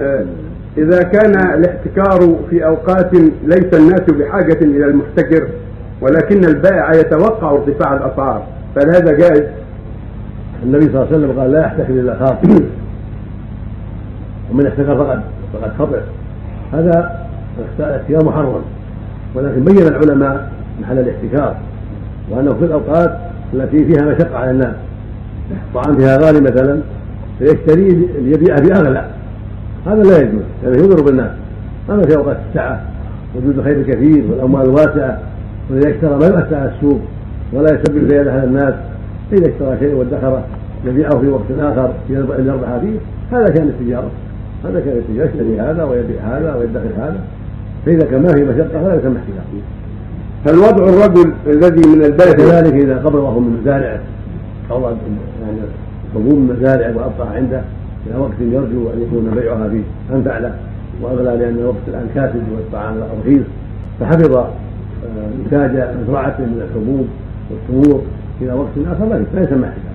آه، إذا كان الاحتكار في أوقات ليس الناس بحاجة إلى المحتكر ولكن البائع يتوقع ارتفاع الأسعار فهل هذا جائز؟ النبي صلى الله عليه وسلم قال لا يحتكر إلا خاطئ ومن احتكر فقد فقد خطئ. هذا الاحتكار محرم. ولكن بين العلماء محل الاحتكار وأنه في الأوقات التي فيها مشقة على الناس طعام فيها غالي مثلا فيشتري ليبيع بأغلى هذا لا يجوز لأنه يضر بالناس أما في أوقات السعة وجود الخير الكثير والأموال الواسعة وإذا اشترى ما يؤثر على السوق ولا يسبب زيادة على الناس. فإذا اشترى شيء وادخره يبيعه في وقت آخر يربح فيه هذا كان التجارة هذا كان التجارة يشتري هذا ويبيع هذا ويدخر هذا. فإذا كان ما في مشقة فلا يسمى احتكار فالوضع الرجل الذي من البلد كذلك إذا قبضه من مزارعه أو يعني من مزارعه وأبقى عنده إلى وقت يرجو أن يكون بيعها فيه أنفع له وأغلى لأن الوقت الآن كاسد والطعام رخيص فحفظ إنتاج مزرعته من الحبوب والتمور إلى وقت آخر لا يسمى احتكار